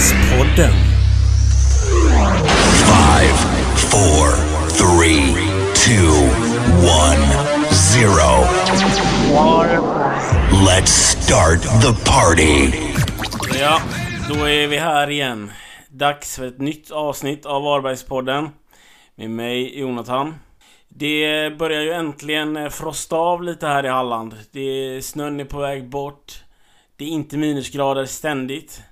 Varbergspodden. Five, four, three, two, one, zero. Let's start the party. Ja, då är vi här igen. Dags för ett nytt avsnitt av Varbergspodden. Med mig, Jonathan. Det börjar ju äntligen frosta av lite här i Halland. Det, snön är på väg bort. Det är inte minusgrader ständigt.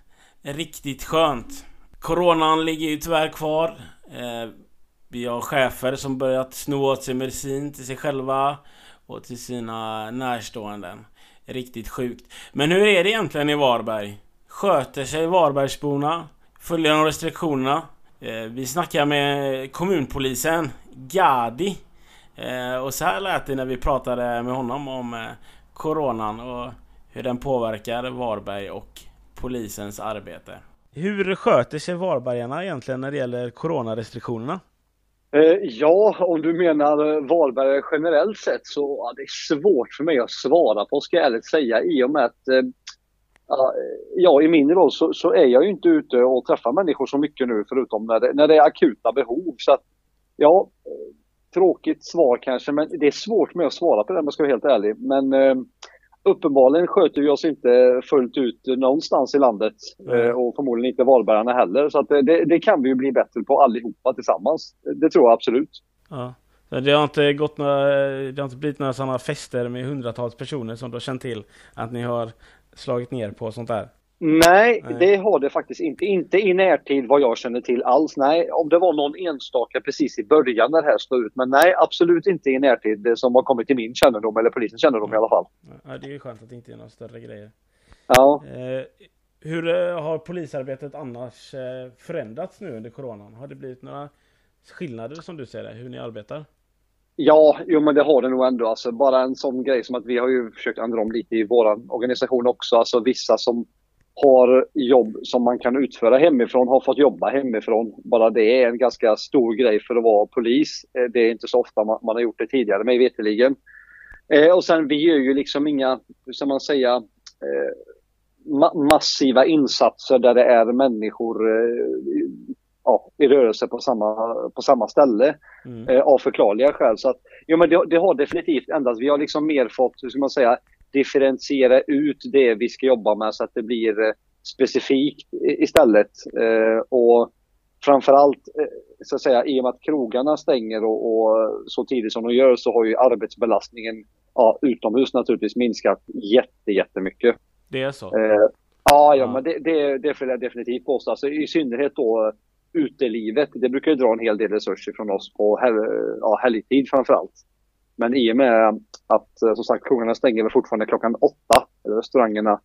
Riktigt skönt. Coronan ligger ju tyvärr kvar. Eh, vi har chefer som börjat sno åt sig medicin till sig själva och till sina närståenden. Riktigt sjukt. Men hur är det egentligen i Varberg? Sköter sig Varbergsborna? Följer de restriktionerna? Eh, vi snackar med kommunpolisen Gadi. Eh, och så här lät det när vi pratade med honom om eh, Coronan och hur den påverkar Varberg och polisens arbete. Hur sköter sig varbergarna egentligen när det gäller coronarestriktionerna? Eh, ja, om du menar Varberg generellt sett så ja, det är svårt för mig att svara på ska jag ärligt säga i och med att eh, ja, i min roll så, så, är jag ju inte ute och träffar människor så mycket nu förutom när det, när det är akuta behov. Så att, ja, eh, tråkigt svar kanske men det är svårt med att svara på det om jag ska vara helt ärlig. Men eh, uppenbarligen sköter vi oss inte fullt ut någonstans i landet mm. och förmodligen inte Varbergarna heller. Så att det, det, kan vi ju bli bättre på allihopa tillsammans. Det tror jag absolut. Ja. Det har inte gått några, det har inte blivit några sådana fester med hundratals personer som du har känt till att ni har slagit ner på sånt där? Nej, Nej, det har det faktiskt inte. Inte i närtid vad jag känner till alls. Nej, om det var någon enstaka precis i början när det här slog ut. Men nej, absolut inte i närtid det som har kommit till min kännedom eller polisens kännedom i alla fall. Ja, det är ju skönt att det inte är några större grejer. Ja. Eh, hur eh, har polisarbetet annars eh, förändrats nu under coronan? Har det blivit några skillnader som du ser det, hur ni arbetar? Ja, jo men det har det nog ändå. Alltså, bara en sån grej som att vi har ju försökt ändra om lite i vår organisation också. Alltså vissa som har jobb som man kan utföra hemifrån har fått jobba hemifrån. Bara det är en ganska stor grej för att vara polis. Eh, det är inte så ofta man, man har gjort det tidigare, mig veterligen. Eh, och sen vi gör ju liksom inga, hur ska man säga, eh, ma massiva insatser där det är människor eh, ja, i rörelse på samma, på samma ställe mm. eh, av förklarliga skäl. Så att, jo, men det, det, har definitivt ändrats. Vi har liksom mer fått, hur ska man säga, differentiera ut det vi ska jobba med så att det blir eh, specifikt istället. Eh, och framförallt, eh, så att säga, i och med att krogarna stänger och, och, så tidigt som de gör så har ju arbetsbelastningen ja, utomhus naturligtvis minskat jätte, jättemycket. Det är så? Eh, ja, ja, ja, men det, det, det får jag definitivt påstå. Alltså, I synnerhet då utelivet. Det brukar ju dra en hel del resurser från oss på hel, ja, helgtid framförallt. Men i och med att eh, som sagt krogarna stänger väl fortfarande klockan åtta, eller restaurangerna.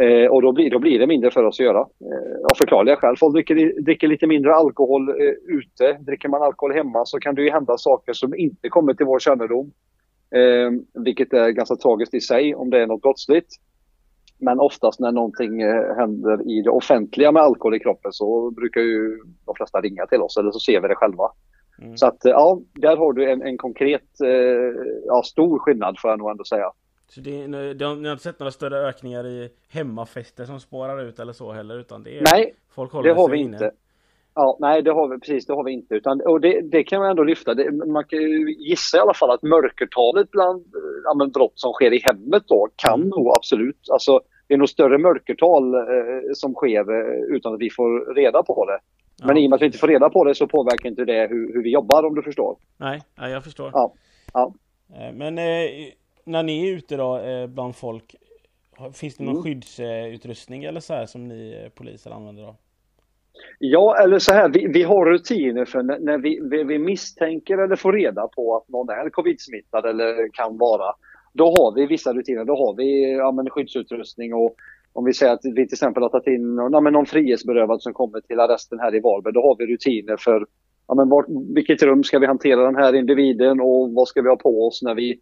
Eh, och då blir, då blir det mindre för oss att göra. Eh, av förklarliga skäl. Folk dricker, dricker lite mindre alkohol eh, ute. Dricker man alkohol hemma så kan det ju hända saker som inte kommer till vår kännedom. Eh, vilket är ganska tragiskt i sig om det är något brottsligt. Men oftast när någonting eh, händer i det offentliga med alkohol i kroppen så brukar ju de flesta ringa till oss eller så ser vi det själva. Mm. Så att ja, där har du en, en konkret, eh, ja, stor skillnad får jag nog ändå säga. Så det, det har, ni har inte sett några större ökningar i hemmafester som spårar ut eller så heller? Utan det är, nej, folk det har vi inne. inte. Ja, nej, det har vi precis, det har vi inte. Utan, och det, det kan man ändå lyfta. Det, man kan gissa i alla fall att mörkertalet bland ja, brott som sker i hemmet då kan mm. nog absolut, alltså det är nog större mörkertal eh, som sker eh, utan att vi får reda på det. Men ja. i och med att vi inte får reda på det så påverkar inte det hur, hur vi jobbar om du förstår. Nej, ja, jag förstår. Ja. ja. Eh, men eh, när ni är ute då eh, bland folk, finns det någon mm. skyddsutrustning eller så här som ni eh, poliser använder då? Ja, eller så här, vi, vi har rutiner för när, när vi, vi, vi, misstänker eller får reda på att någon är covid-smittad eller kan vara. Då har vi vissa rutiner, då har vi ja, skyddsutrustning och om vi säger att vi till exempel har tagit in ja, men någon frihetsberövad som kommer till arresten här i Varberg, då har vi rutiner för ja, men var, vilket rum ska vi hantera den här individen och vad ska vi ha på oss när vi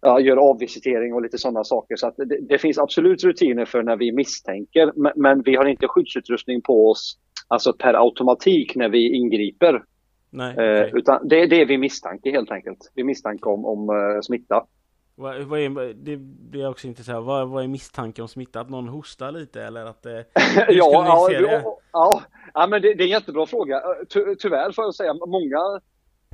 ja, gör avvisitering och lite sådana saker. Så det, det, finns absolut rutiner för när vi misstänker, men, men, vi har inte skyddsutrustning på oss alltså per automatik när vi ingriper. Nej, eh, utan det, det är vi misstanke helt enkelt. Vi misstänker om, om uh, smitta. Vad, vad är, det blir också intresserad av. Vad, vad är misstanken om smitta? Att någon hostar lite eller att det... ja, ja, ja, ja, ja, men det, det, är en jättebra fråga. Ty, tyvärr får jag säga, många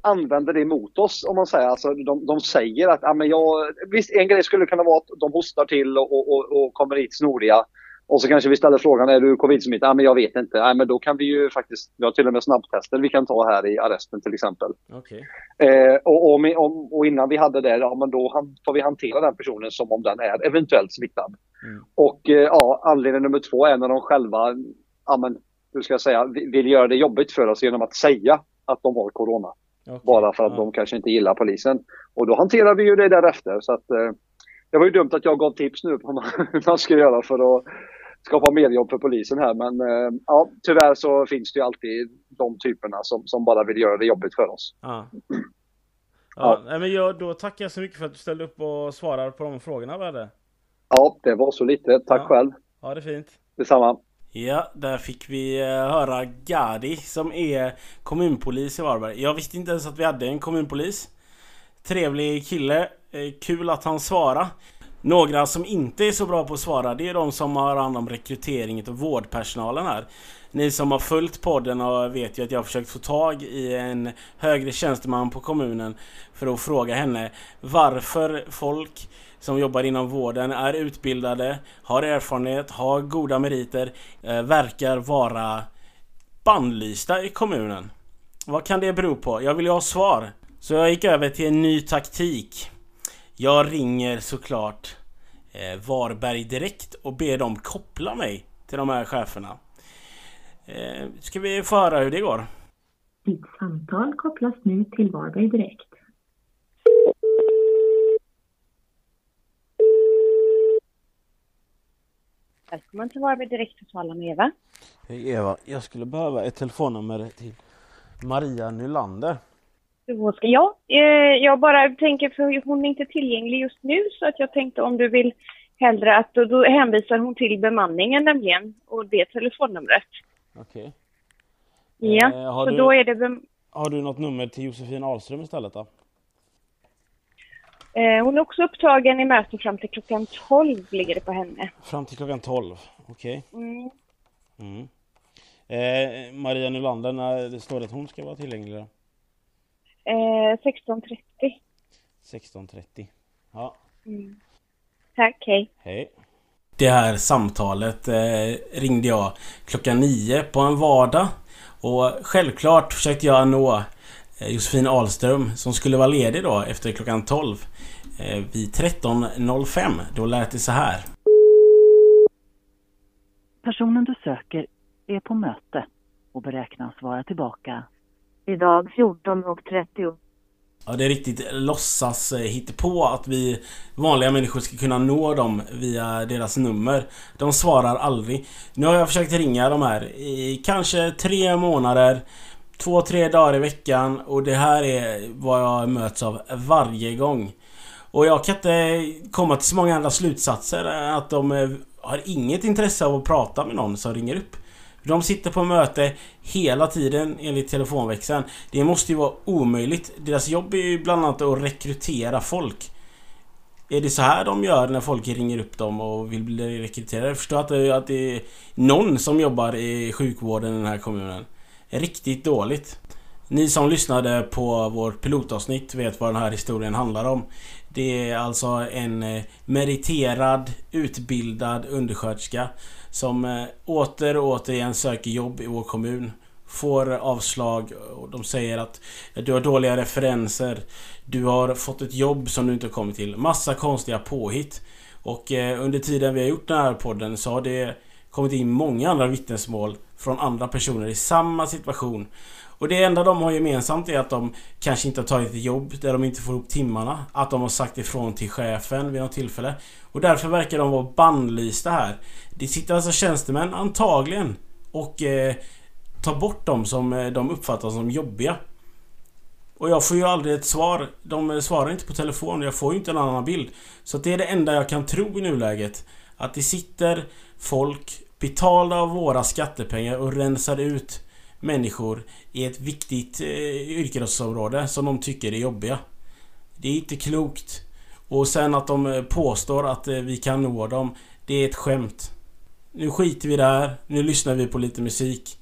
använder det mot oss om man säger. Alltså, de, de säger att ja, men jag, visst en grej skulle kunna vara att de hostar till och, och, och kommer hit snoriga. Och så kanske vi ställer frågan, är du covid-smittad? Ja, men jag vet inte. Ja, men då kan vi ju faktiskt, vi har till och med snabbtester vi kan ta här i arresten till exempel. Okay. Eh, och, och, och, innan vi hade det, ja men då får vi hantera den personen som om den är eventuellt smittad. Mm. Och eh, ja, anledning nummer två är när de själva, ja men, hur ska jag säga, vill göra det jobbigt för oss genom att säga att de har corona. Okay. Bara för att ja. de kanske inte gillar polisen. Och då hanterar vi ju det därefter. Så att, eh, det var ju dumt att jag gav tips nu på hur man ska göra för att skapa mer jobb för polisen här. Men eh, ja, tyvärr så finns det ju alltid de typerna som, som bara vill göra det jobbigt för oss. Ja. Ja, ja. men jag, då tackar jag så mycket för att du ställde upp och svarade på de frågorna vi hade. Ja, det var så lite. Tack ja. själv. Ja, det är fint. Detsamma. Ja, där fick vi eh, höra Gadi som är kommunpolis i Varberg. Jag visste inte ens att vi hade en kommunpolis. Trevlig kille. Eh, kul att han svarade. Några som inte är så bra på att svara det är de som har hand om rekryteringen av vårdpersonalen här. Ni som har följt podden och vet ju att jag har försökt få tag i en högre tjänsteman på kommunen för att fråga henne varför folk som jobbar inom vården är utbildade, har erfarenhet, har goda meriter, eh, verkar vara bannlysta i kommunen. Vad kan det bero på? Jag vill ju ha svar. Så jag gick över till en ny taktik. Jag ringer såklart eh, Varberg direkt och ber dem koppla mig till de här cheferna. Eh, ska vi få höra hur det går? Ditt samtal kopplas nu till Varberg direkt. Välkommen till Varberg Direkt och tala med Eva. Hej Eva, jag skulle behöva ett telefonnummer till Maria Nylander. Ja, eh, jag bara tänker för hon är inte tillgänglig just nu så att jag tänkte om du vill hellre att då, hänvisar hon till bemanningen nämligen och det telefonnumret. Okej. Okay. Ja, eh, så du, då är det... Har du något nummer till Josefin Ahlström istället då? Eh, hon är också upptagen i möte fram till klockan 12 ligger det på henne. Fram till klockan 12, okej. Okay. Mm. Mm. Eh, Maria Nylander, när det står att hon ska vara tillgänglig? Eh, 16.30. 16.30. Ja. Mm. Tack, hej. Hej. Det här samtalet eh, ringde jag klockan nio på en vardag. Och självklart försökte jag nå eh, Josefin Ahlström som skulle vara ledig då efter klockan 12. Eh, vid 13.05. Då lät det så här. Personen du söker är på möte och beräknas vara tillbaka idag 14.30. Ja, det är riktigt låtsas eh, på att vi vanliga människor ska kunna nå dem via deras nummer. De svarar aldrig. Nu har jag försökt ringa de här i kanske tre månader, två, tre dagar i veckan och det här är vad jag möts av varje gång. Och jag kan inte komma till så många andra slutsatser än att de eh, har inget intresse av att prata med någon som ringer upp. De sitter på möte hela tiden enligt telefonväxeln. Det måste ju vara omöjligt. Deras jobb är ju bland annat att rekrytera folk. Är det så här de gör när folk ringer upp dem och vill bli rekryterade? Jag förstår att det, att det är någon som jobbar i sjukvården i den här kommunen. Riktigt dåligt. Ni som lyssnade på vårt pilotavsnitt vet vad den här historien handlar om. Det är alltså en eh, meriterad, utbildad undersköterska som eh, åter och återigen söker jobb i vår kommun. Får avslag och de säger att du har dåliga referenser. Du har fått ett jobb som du inte har kommit till. Massa konstiga påhitt. Och eh, under tiden vi har gjort den här podden så har det kommit in många andra vittnesmål från andra personer i samma situation. Och det enda de har gemensamt är att de kanske inte har tagit ett jobb där de inte får ihop timmarna. Att de har sagt ifrån till chefen vid något tillfälle. Och därför verkar de vara bannlysta här. Det sitter alltså tjänstemän, antagligen, och eh, tar bort dem som eh, de uppfattar som jobbiga. Och jag får ju aldrig ett svar. De eh, svarar inte på telefon och jag får ju inte en annan bild. Så det är det enda jag kan tro i nuläget. Att det sitter folk betalda av våra skattepengar och rensar ut människor i ett viktigt eh, yrkesområde som de tycker är jobbiga. Det är inte klokt. Och sen att de eh, påstår att eh, vi kan nå dem. Det är ett skämt. Nu skiter vi där. Nu lyssnar vi på lite musik.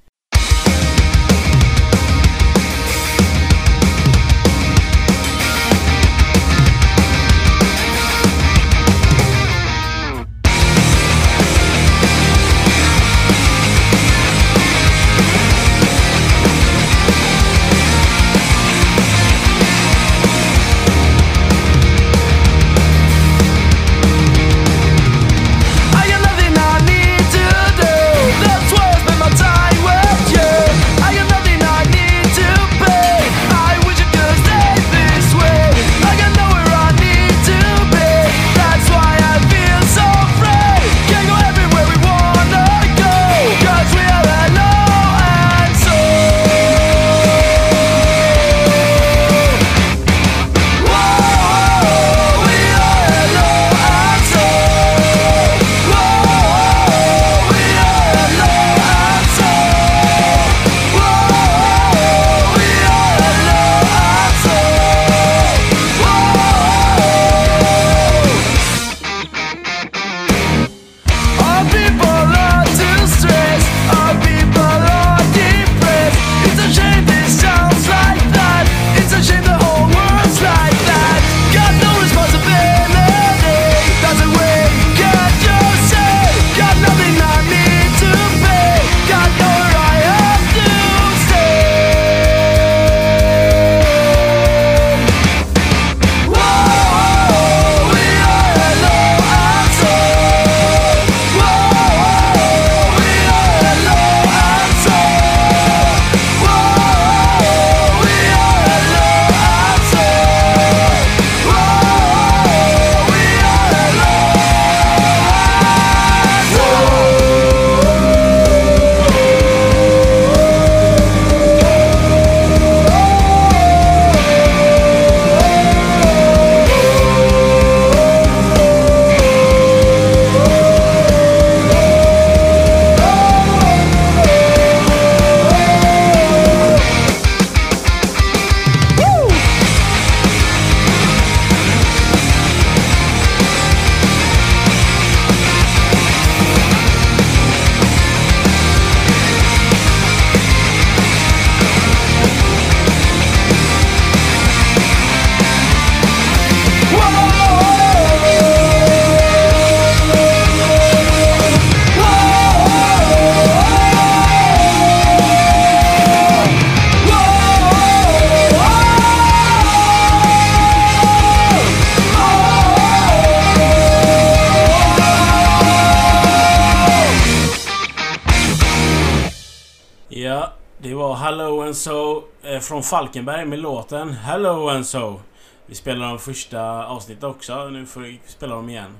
Från Falkenberg med låten Hello and So. Vi spelade de första avsnittet också, nu får vi spela dem igen.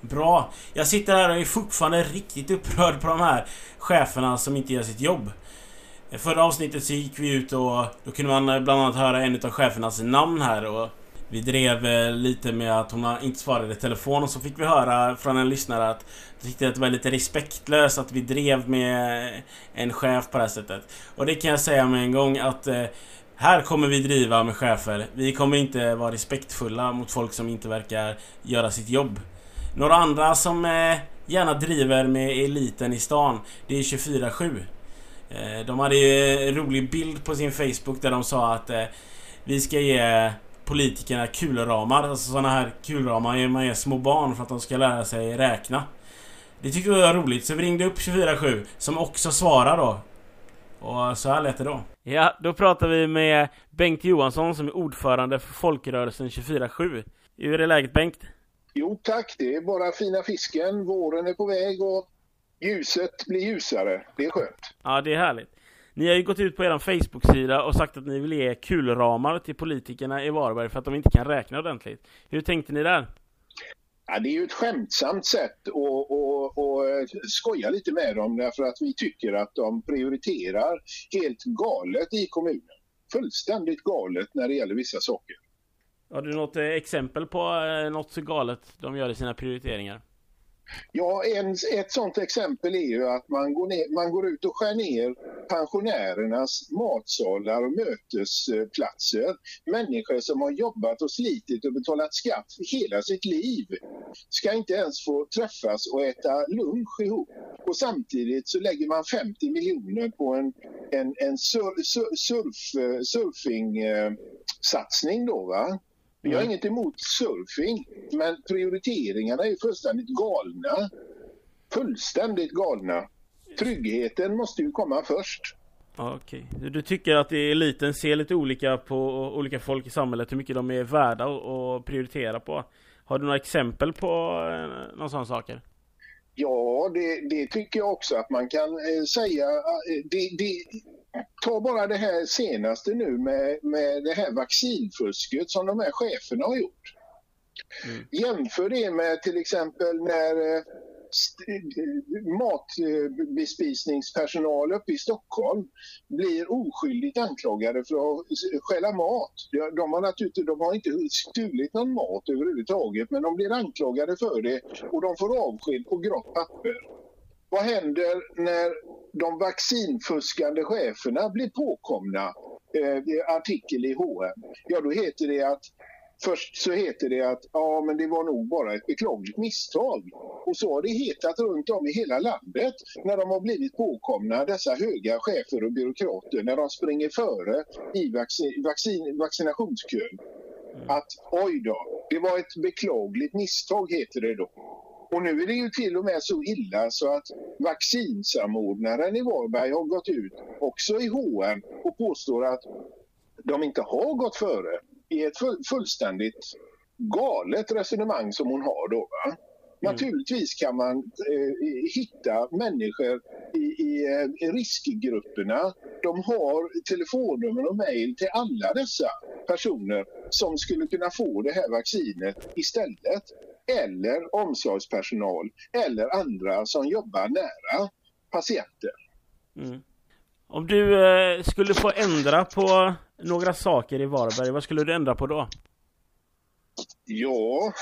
Bra! Jag sitter här och är fortfarande riktigt upprörd på de här cheferna som inte gör sitt jobb. Förra avsnittet så gick vi ut och då kunde man bland annat höra en av chefernas namn här och vi drev eh, lite med att hon inte svarade i telefon och så fick vi höra från en lyssnare att de tyckte att det var lite respektlöst att vi drev med en chef på det här sättet. Och det kan jag säga med en gång att eh, här kommer vi driva med chefer. Vi kommer inte vara respektfulla mot folk som inte verkar göra sitt jobb. Några andra som eh, gärna driver med eliten i stan, det är 24-7. De hade ju en rolig bild på sin Facebook där de sa att vi ska ge politikerna kulramar. Alltså sådana här kulramar ger man ger små barn för att de ska lära sig räkna. Det tyckte vi var roligt så vi ringde upp 24-7 som också svarar då. Och så här lät det då. Ja, då pratar vi med Bengt Johansson som är ordförande för folkrörelsen 24-7. Hur är läget Bengt? Jo tack, det är bara fina fisken. Våren är på väg och ljuset blir ljusare. Det är skönt. Ja, det är härligt. Ni har ju gått ut på er Facebook-sida och sagt att ni vill ge kulramar till politikerna i Varberg för att de inte kan räkna ordentligt. Hur tänkte ni där? Ja, det är ju ett skämtsamt sätt att, att, att skoja lite med dem därför att vi tycker att de prioriterar helt galet i kommunen. Fullständigt galet när det gäller vissa saker. Har du något eh, exempel på eh, något så galet de gör i sina prioriteringar? Ja, en, ett sådant exempel är ju att man går, ner, man går ut och skär ner pensionärernas matsalar och mötesplatser. Människor som har jobbat och slitit och betalat skatt hela sitt liv ska inte ens få träffas och äta lunch ihop. Och samtidigt så lägger man 50 miljoner på en, en, en sur, sur, surf, surfing-satsning eh, då va. Vi har Mm. inget emot surfing, men prioriteringarna är fullständigt galna. Fullständigt galna. Tryggheten måste ju komma först. Okej. Du- Du tycker att eliten ser lite olika på olika folk i samhället, hur mycket de är värda att att prioritera på? Har du några exempel på eh, några sådana saker? Ja, det, det tycker jag också att man kan eh, säga. Eh, det, det, ta bara det här senaste nu med, med det här vaccinfusket som de här cheferna har gjort. Mm. Jämför det med till exempel när eh, matbespisningspersonal eh, uppe i Stockholm blir oskyldigt anklagade för att stjäla mat. De- har, naturligtvis, de har inte stulit någon mat överhuvudtaget men de blir anklagade för det och de får avsked på grått papper. Vad händer när de vaccinfuskande cheferna blir påkomna? Eh, artikel i H&M. Ja, då heter det att Först så heter det att ja, men det var nog bara ett beklagligt misstag. Och så har det hetat runt om i hela landet när de har blivit påkomna, dessa höga chefer och byråkrater, när de springer före i vaccin, vaccin, vaccinationskön. Att oj då, det var ett beklagligt misstag heter det då. Och nu är det ju till och med så illa så att vaccinsamordnaren i Varberg har gått ut också i H&M och påstår att de inte har gått före i ett full, fullständigt galet resonemang som hon har då. Va? Naturligtvis kan man eh, hitta människor i, i, eh, i riskgrupperna. De har telefonnummer och mejl till alla dessa personer som skulle kunna få det här vaccinet istället. Eller omsorgspersonal eller andra som jobbar nära patienter. Mm. Om du eh, skulle få ändra på några saker i Varberg, vad skulle du ändra på då? Ja,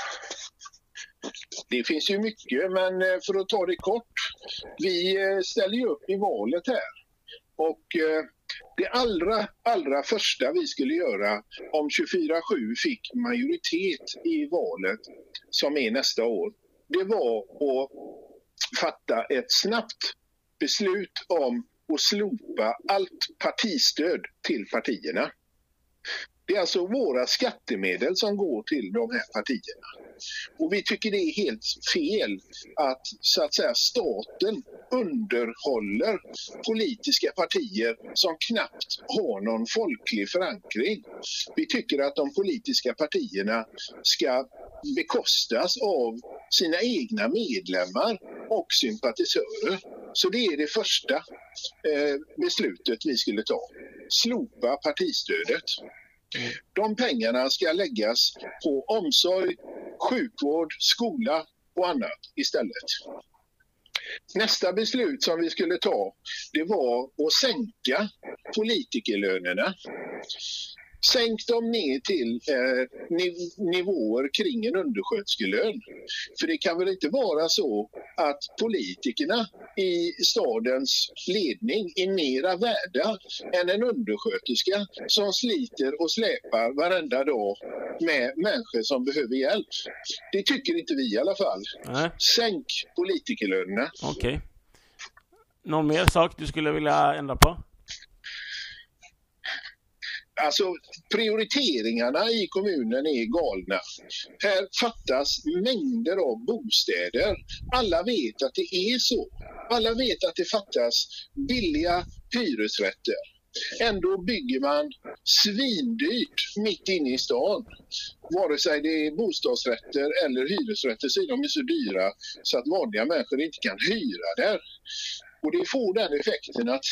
det finns ju mycket men eh, för att ta det kort. Vi eh, ställer ju upp i valet här. Och eh, det allra, allra första vi skulle göra om 24-7 fick majoritet i valet som är nästa år, det var att fatta ett snabbt beslut om och slopa allt partistöd till partierna. Det är alltså våra skattemedel som går till de här partierna. Och vi tycker det är helt fel att så att säga staten underhåller politiska partier som knappt har någon folklig förankring. Vi tycker att de politiska partierna ska bekostas av sina egna medlemmar och sympatisörer. Så det är det första eh, beslutet vi skulle ta. Slopa partistödet. De pengarna ska läggas på omsorg, sjukvård, skola och annat istället. Nästa beslut som vi skulle ta det var att sänka politikerlönerna. Sänk dem ner till eh, niv- nivåer kring en undersköterskelön. För det kan väl inte vara så att politikerna i stadens ledning är mera värda än en undersköterska som sliter och släpar varenda dag med människor som behöver hjälp. Det tycker inte vi i alla fall. Nej, Sänk politikerlönerna. okej. Någon mer sak du skulle vilja ändra på? Alltså prioriteringarna i kommunen är galna. Här fattas mängder av bostäder. Alla vet att det är så. Alla vet att det fattas billiga hyresrätter. Ändå bygger man svindyrt mitt inne i stan. Vare sig det är bostadsrätter eller hyresrätter så är de så dyra så att vanliga människor inte kan hyra där. Och det får den effekten att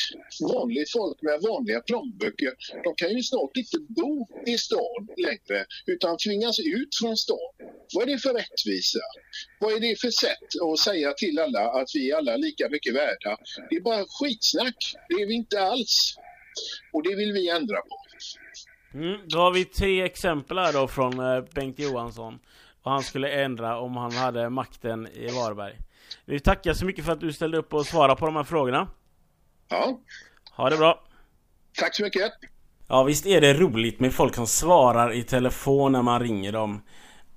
vanligt folk med vanliga plånböcker, de kan ju snart inte bo i stan längre utan tvingas ut från stan. Vad är det för rättvisa? Vad är det för sätt att säga till alla att vi är alla lika mycket värda? Det är bara skitsnack. Det är vi inte alls. Och det vill vi ändra på. Mm, då har vi tre exempel här då från eh, Bengt Johansson. Vad han skulle ändra om han hade makten i Varberg. Vi tackar så mycket för att du ställde upp och svarade på de här frågorna. Ja, Ha det bra. Tack så mycket. Ja, visst är det roligt med folk som svarar i telefon när man ringer dem.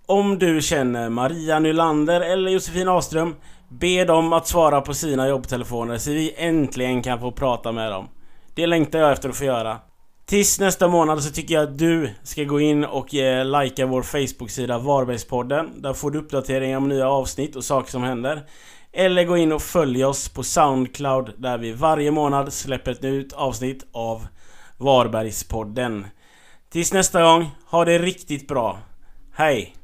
Om du känner Maria Nylander eller Josefin Aström, be dem att svara på sina jobbtelefoner så vi äntligen kan få prata med dem. Det längtar jag efter att få göra. Tills nästa månad så tycker jag att du ska gå in och eh, likea vår Facebook-sida Varbergspodden. Där får du uppdateringar om nya avsnitt och saker som händer. Eller gå in och följ oss på Soundcloud där vi varje månad släpper ett nytt avsnitt av Varbergspodden. Tills nästa gång, ha det riktigt bra. Hej!